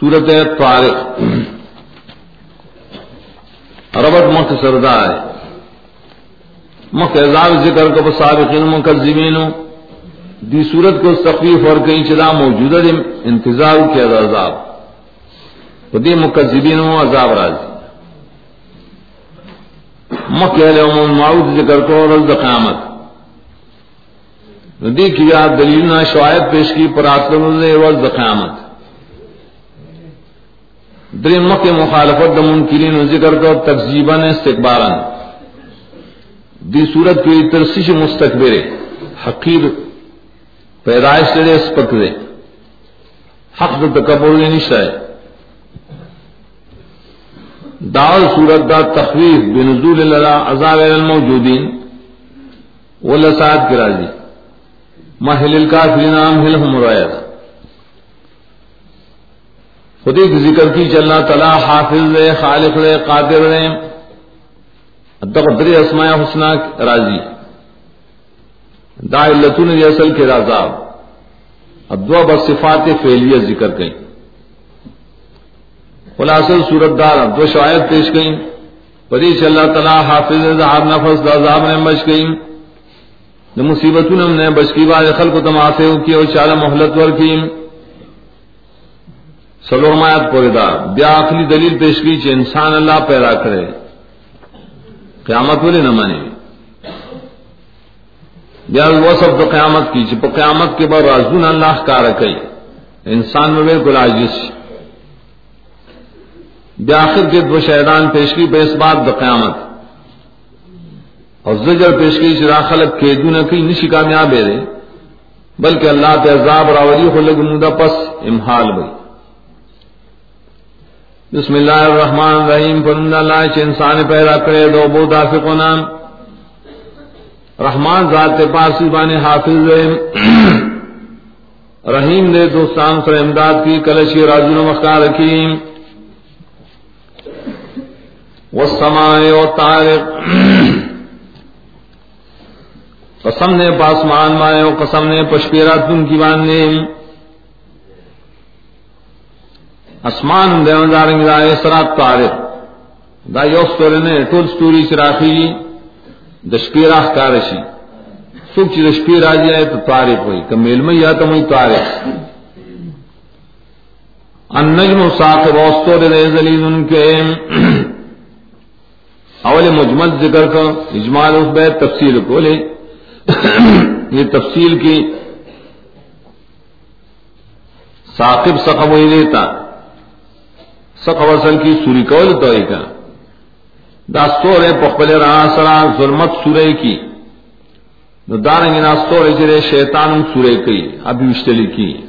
سورت طارق. ربط مخ سردار ہے. مخ اعزاب ذکر کو سابقین مکذبین. دی صورت کو تخفیف اور کئی چلا موجودہ انتظار کے عذاب. تو مکذبین و عذاب راضی. مکہ اہل عموم معود ذکر کو رزد قیامت. دی کی یاد دلیل نہ شواہد پیش کی پر آسلم رزد قیامت. در مکہ مخالفت د منکرین و ذکر کو تکذیبا استکبارا۔ دی صورت کی ترسیش مستقبر حقیر پیدائش سے اسپک دے۔ حق د تکبر نشتا ہے۔ دعو صورت دا تخویف بنزول اللہ عذاب الموجودین۔ ولا ولسات کی راضی۔ محل الکافرین امہلہم رایت خودی کی ذکر کی چلنا تلا حافظ دے، خالق دے، قادر دے۔ دری اسماء حسنہ راضی۔ دا علتون دی اصل کے رازاب ادوا بصفات فعلیہ ذکر کئی خلاصل صورت دار دو شاید پیش گئی پری چ اللہ تعالی حافظ ذہاب نفس عذاب نے بچ گئی نہ مصیبتوں نے بچ کی، بعد خلق کو تماسے کی اور چالا مہلت ور کی سلو مایات پورے دا۔ بیا آخری دلیل پیش کی چ انسان اللہ پیدا کرے۔ قیامت والے نہ مانے بیا وہ سب تو قیامت کی چپ قیامت کے بعد رازون اللہ کا رکھے انسان میں بالکل عاجز بآخر کے دو شہدان پیشگی بے اس بات د قیامت۔ اور زجر پیشگی چرا خلق کے دون کی نشی کامیاب ہے بلکہ اللہ تے عذاب راولی خو لگ مدہ پس امحال بھئی۔ بسم اللہ الرحمن الرحیم فرمد اللہ چھ انسان پیدا کرے، دو بو دافقنا رحمان ذات پاسی بانے حافظ دے رحیم دے دوستان سر امداد کی کلشی راجن مختار رکھیم والسماء والطارق۔ قسم نے پاسمان مائے و قسم نے پشپیرا تم کی باندھے اسمان دے دارنگ دا اسرات طارق دا یو ستوری نے ټول ستوری چراخی جی، دشپیرا کارشی سوک چی دشپیر آجی آئے تو طارق ہوئی کم علمی یا تو مئی طارق النجم ساقب وستوری دے زلید ان کے۔ اول مجمل ذکر کا اجمال اس بے تفصیل کو لے۔ یہ تفصیل کی ثاقب سقب وہی دیتا۔ سقب اصل کی سوری کول تو ایک داستور ہے پخبل رہا سرا ظلمت سورے کی۔ نو دارنگ ناستور جرے شیطان سورے کی۔ ابھی اشتلی کی۔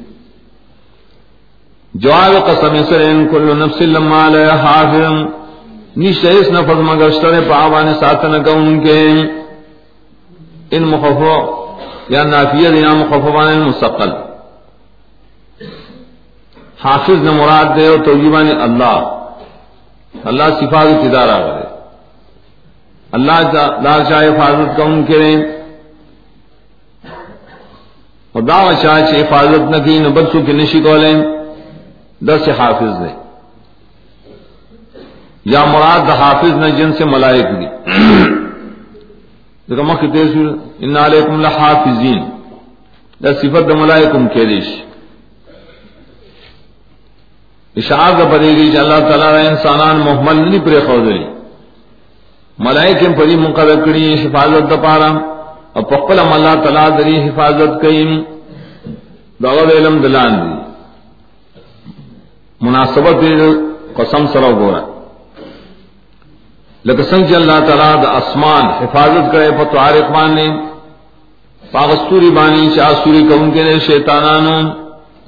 جواب قسم سر ان کل نفس لما علیہ حافظ نیشتے اس نفذ مگر شتر پاوان ساتن کا ان کے۔ ان مخفو یا نافیت یا مخفوان المستقل حافظ نے مراد دے تو یوان اللہ۔ اللہ صفات ابتدار آگے اللہ لال شاہ حفاظت کا ان کے اور دعوت شاہ سے حفاظت نہ کی نبرسوں کی نشی کولیں دس حافظ دے یا مراد دا حافظ نے جن سے ملائک دی۔ دیکھا مخی تیز ان علیکم لحافظین۔ دا صفت دا ملائکم کے دیش۔ اشعار دا پدے گی کہ اللہ تعالیٰ را انسانان محمل نہیں پرے خوزری ملائکم پدی مقرر کری حفاظت دا پارا. اور پقل پقلم اللہ تعالیٰ دری حفاظت کئیم دا غد علم دلان دی. مناسبت قسم سرو گورا. لکه څنګه الله تعالی د اسمان حفاظت کړي په طارق باندې پاغستوري باندې چې اسوري کوونکې نه شیطانانو.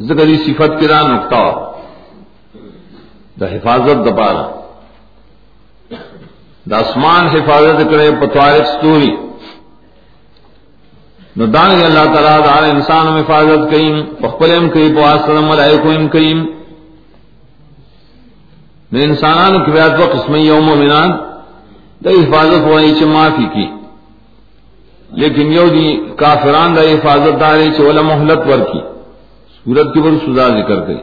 ذکرې صفت کرا کړه نقطه د حفاظت د پاره د اسمان حفاظت کړي په طارق ستوري نو دان اللہ تعالی د انسان حفاظت کړي په خپلم کوي په اسره ملائکه هم کوي نو انسانانو کې بیا د قسمه یوم مومنان دا حفاظت ہوئی چھ معافی کی. لیکن یو دی کافران دا حفاظت دارے چھ ولا محلت ور کی. سورت کی بر سزا ذکر گئی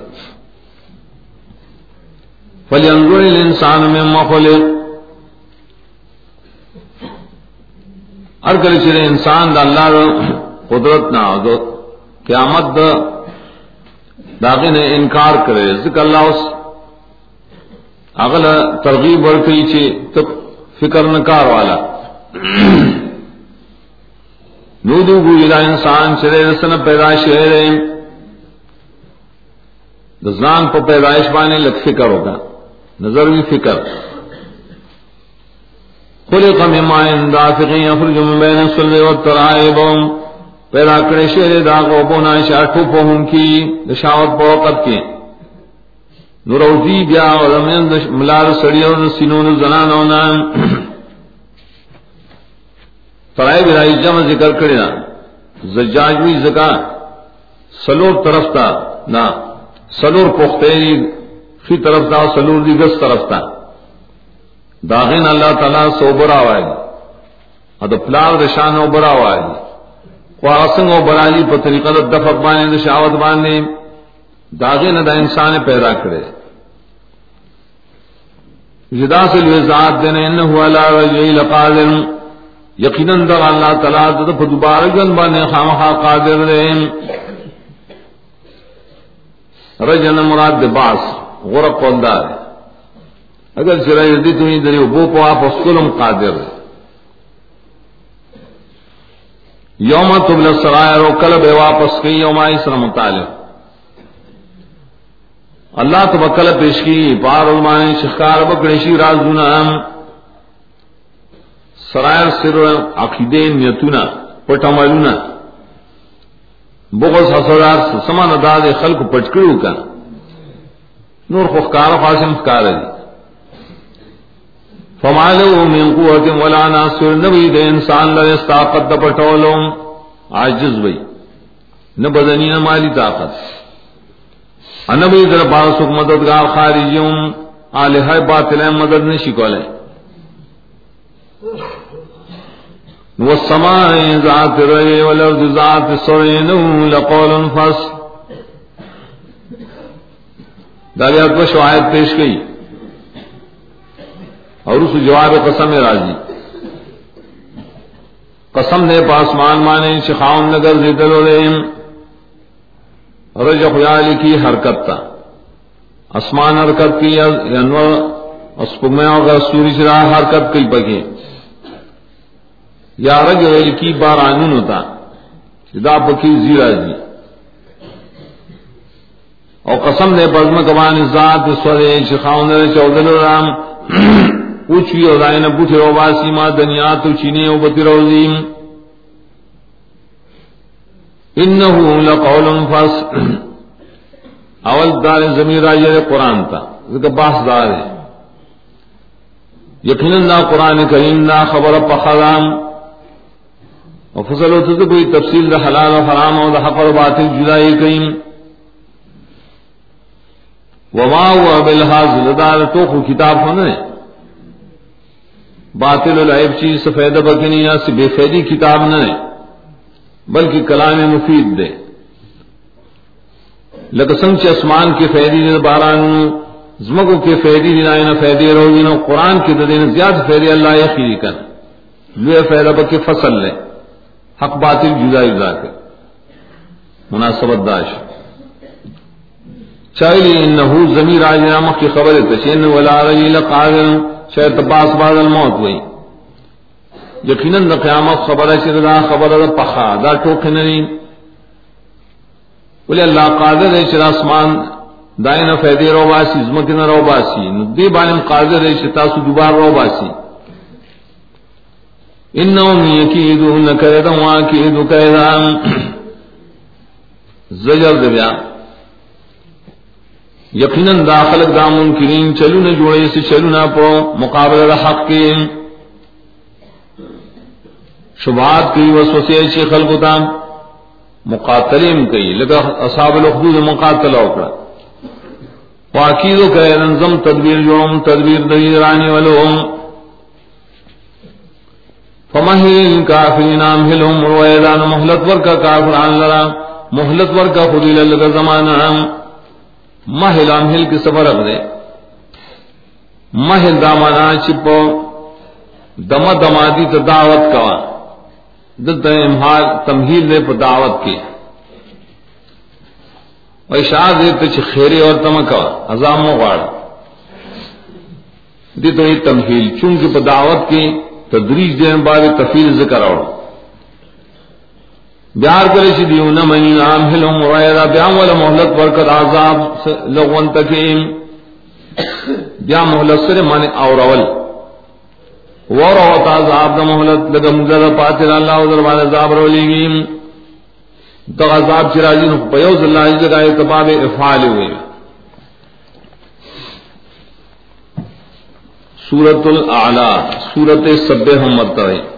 فلینظر الانسان مما خلق. ہر کل چلے انسان دا اللہ دا قدرت نہ دو قیامت دا داغی نے انکار کرے ذکر اللہ اس اغل ترغیب ورکی چی تب فکر نکار والا. نودو گو الہ انسان چلے رسن پیدائش ہے دزان پا پیدائش بانے لگ فکر ہوگا نظر بھی فکر. خلق مما دافق يخرج من بين الصلب والترائب پیدا کرے شیر دا کو غوبونا شاٹو پہن کی دشاوت پا وقت کی نروزی بیا اور ورمین ملار سڑی اور سنون زنانونا ترائی برائی جمع ذکر کرے کرنا زجاجوی زکا. سلور طرف تا. نا. سلور پختے فی طرف دا سلور دی گس طرف تا. داغین اللہ تعالیٰ سو برا وائے اد پلار دشان و برا وائے خواسنگ و برالی پر طریقہ دا دفق بانے، دا شاوت بانے. داغین دا انسان پیدا کرے. جدا سے لیے ذات دینے، انہو علا رجعی لقادر. یقیناً دا اللہ تعالیٰ دا پر دوبارہ جن بانے، خامخا قادر دے. رجن مراد باس. غرق قلدار اگر چرائی دی تمہیں دری بو پو آپ اسکلم قادر ہے یوم تبل سرائر و کلب واپس کی، یوم سر مطالب اللہ تو بکل پیش کی پار علمان شخار بکڑشی راز دونام سرائر سر عقیدے نیتونا، پٹمالونا۔ بغض حسدار سمان داد خلق پٹکڑو کا۔ نور خفکار خاسم خکار دی. فمالو من قوت ولا ناصر نبی دے انسان لے طاقت د پټولو عاجز وئی نہ بدنی نہ مالی طاقت. انبی در باس مددگار خارجیوں الہ باطل مدد نشی کولے والسماء ذات الري والارض ذات الصرين لقول فصل. داریات کو شواہد پیش گئی۔ اور اس جواب قسم راضی۔ قسم نے پاسمان مانے شخاؤن نگر زیدل رج خیال کی حرکت تھا اسمان حرکت کی، انور اسپمے اور سوری چرا حرکت کی پکی یا رج کی بار آنون ہوتا دا پکی زیرا جی اور قسم نے بزم کمان ذات سورے شخاؤن چودل رام اوچوی او دائن بوٹی رو باسی ما دنیا تو چینی او بتی روزیم انہو لقول فس اول دار زمین راجر قرآن تا ذکر باس دار ہے یقیناً نا قرآن کریم نا خبر پخرام اور فصل ہوتا تو کوئی تفصیل دا حلال و حرام و دا حق و باطل جدائی کریم وما ہوا بالحاظ لدار تو کتاب ہونے باطل العیب چیز سفید بکنی یا سے بے فیدی کتاب نہ ہے بلکہ کلام مفید دے لکسنگ چ اسمان کے فیدی دے باران زمگو کے فیدی دینا نہ فیدی رو دینا قرآن کے دین زیادہ فیدی اللہ یقینی کر لوے فیدا بک فصل لے حق باطل جدا جدا کے مناسبت داش چاہیے انہو زمین راج نامک کی خبر ہے تشین ولا رجی لقادر، شاید تباس بعد الموت ہوئی۔ یقیناً دا قیامت خبر ہے دا خبر دا پخا، دا ٹوک نہیں بولے اللہ قادر ہے چرا آسمان دائن فیدے رو باسی، زمکن رو باسی۔ دی بانم قادر ہے چتا سو دوبار رو باسی۔ انہم یکیدون کیدا واکیدو کیدا زجر دے یقیناً داخل دا منکرین چلو نہ جوڑے سے چلو نہ پو مقابل حق کے۔ شبہات کی وسوسے چھ خلق تا مقاتلیم کئی، لگا اصحاب الاخدود مقاتل اوکڑا واقیدو کہ نظم تدبیر جوڑم، تدبیر دلیل رانی ولوم فمہل کافرین امہلہم رویدان محلت ورکا کافران لرا۔ محلت ورکا خدیل لگا زمانہ۔ محل امہل کی سفر دے۔ محل دامانا چپ دم دمادی تو دعوت کا امہار تمہیل نے پہ دعوت کی۔ شاد چ خیرے اور تمکا ازام واڑ دی تو یہ تمہیل۔ چونکہ پہ دعوت کی تدریج دین بعد تفیل ذکر اور بیار کرے چی دیو نہ منی نام ہلم وغیرہ بیام والا محلت ورکت عذاب لغون تکیم۔ بیا محلت سر مانے اور اول ور او عذاب دا محلت لگا مزد پاتر اللہ و دربان عذاب رو لیگیم دا عذاب چراجی نو پیوز اللہ جگہ اتباب افعال ہوئے۔ سورت الاعلی سورت سبح مرتبہ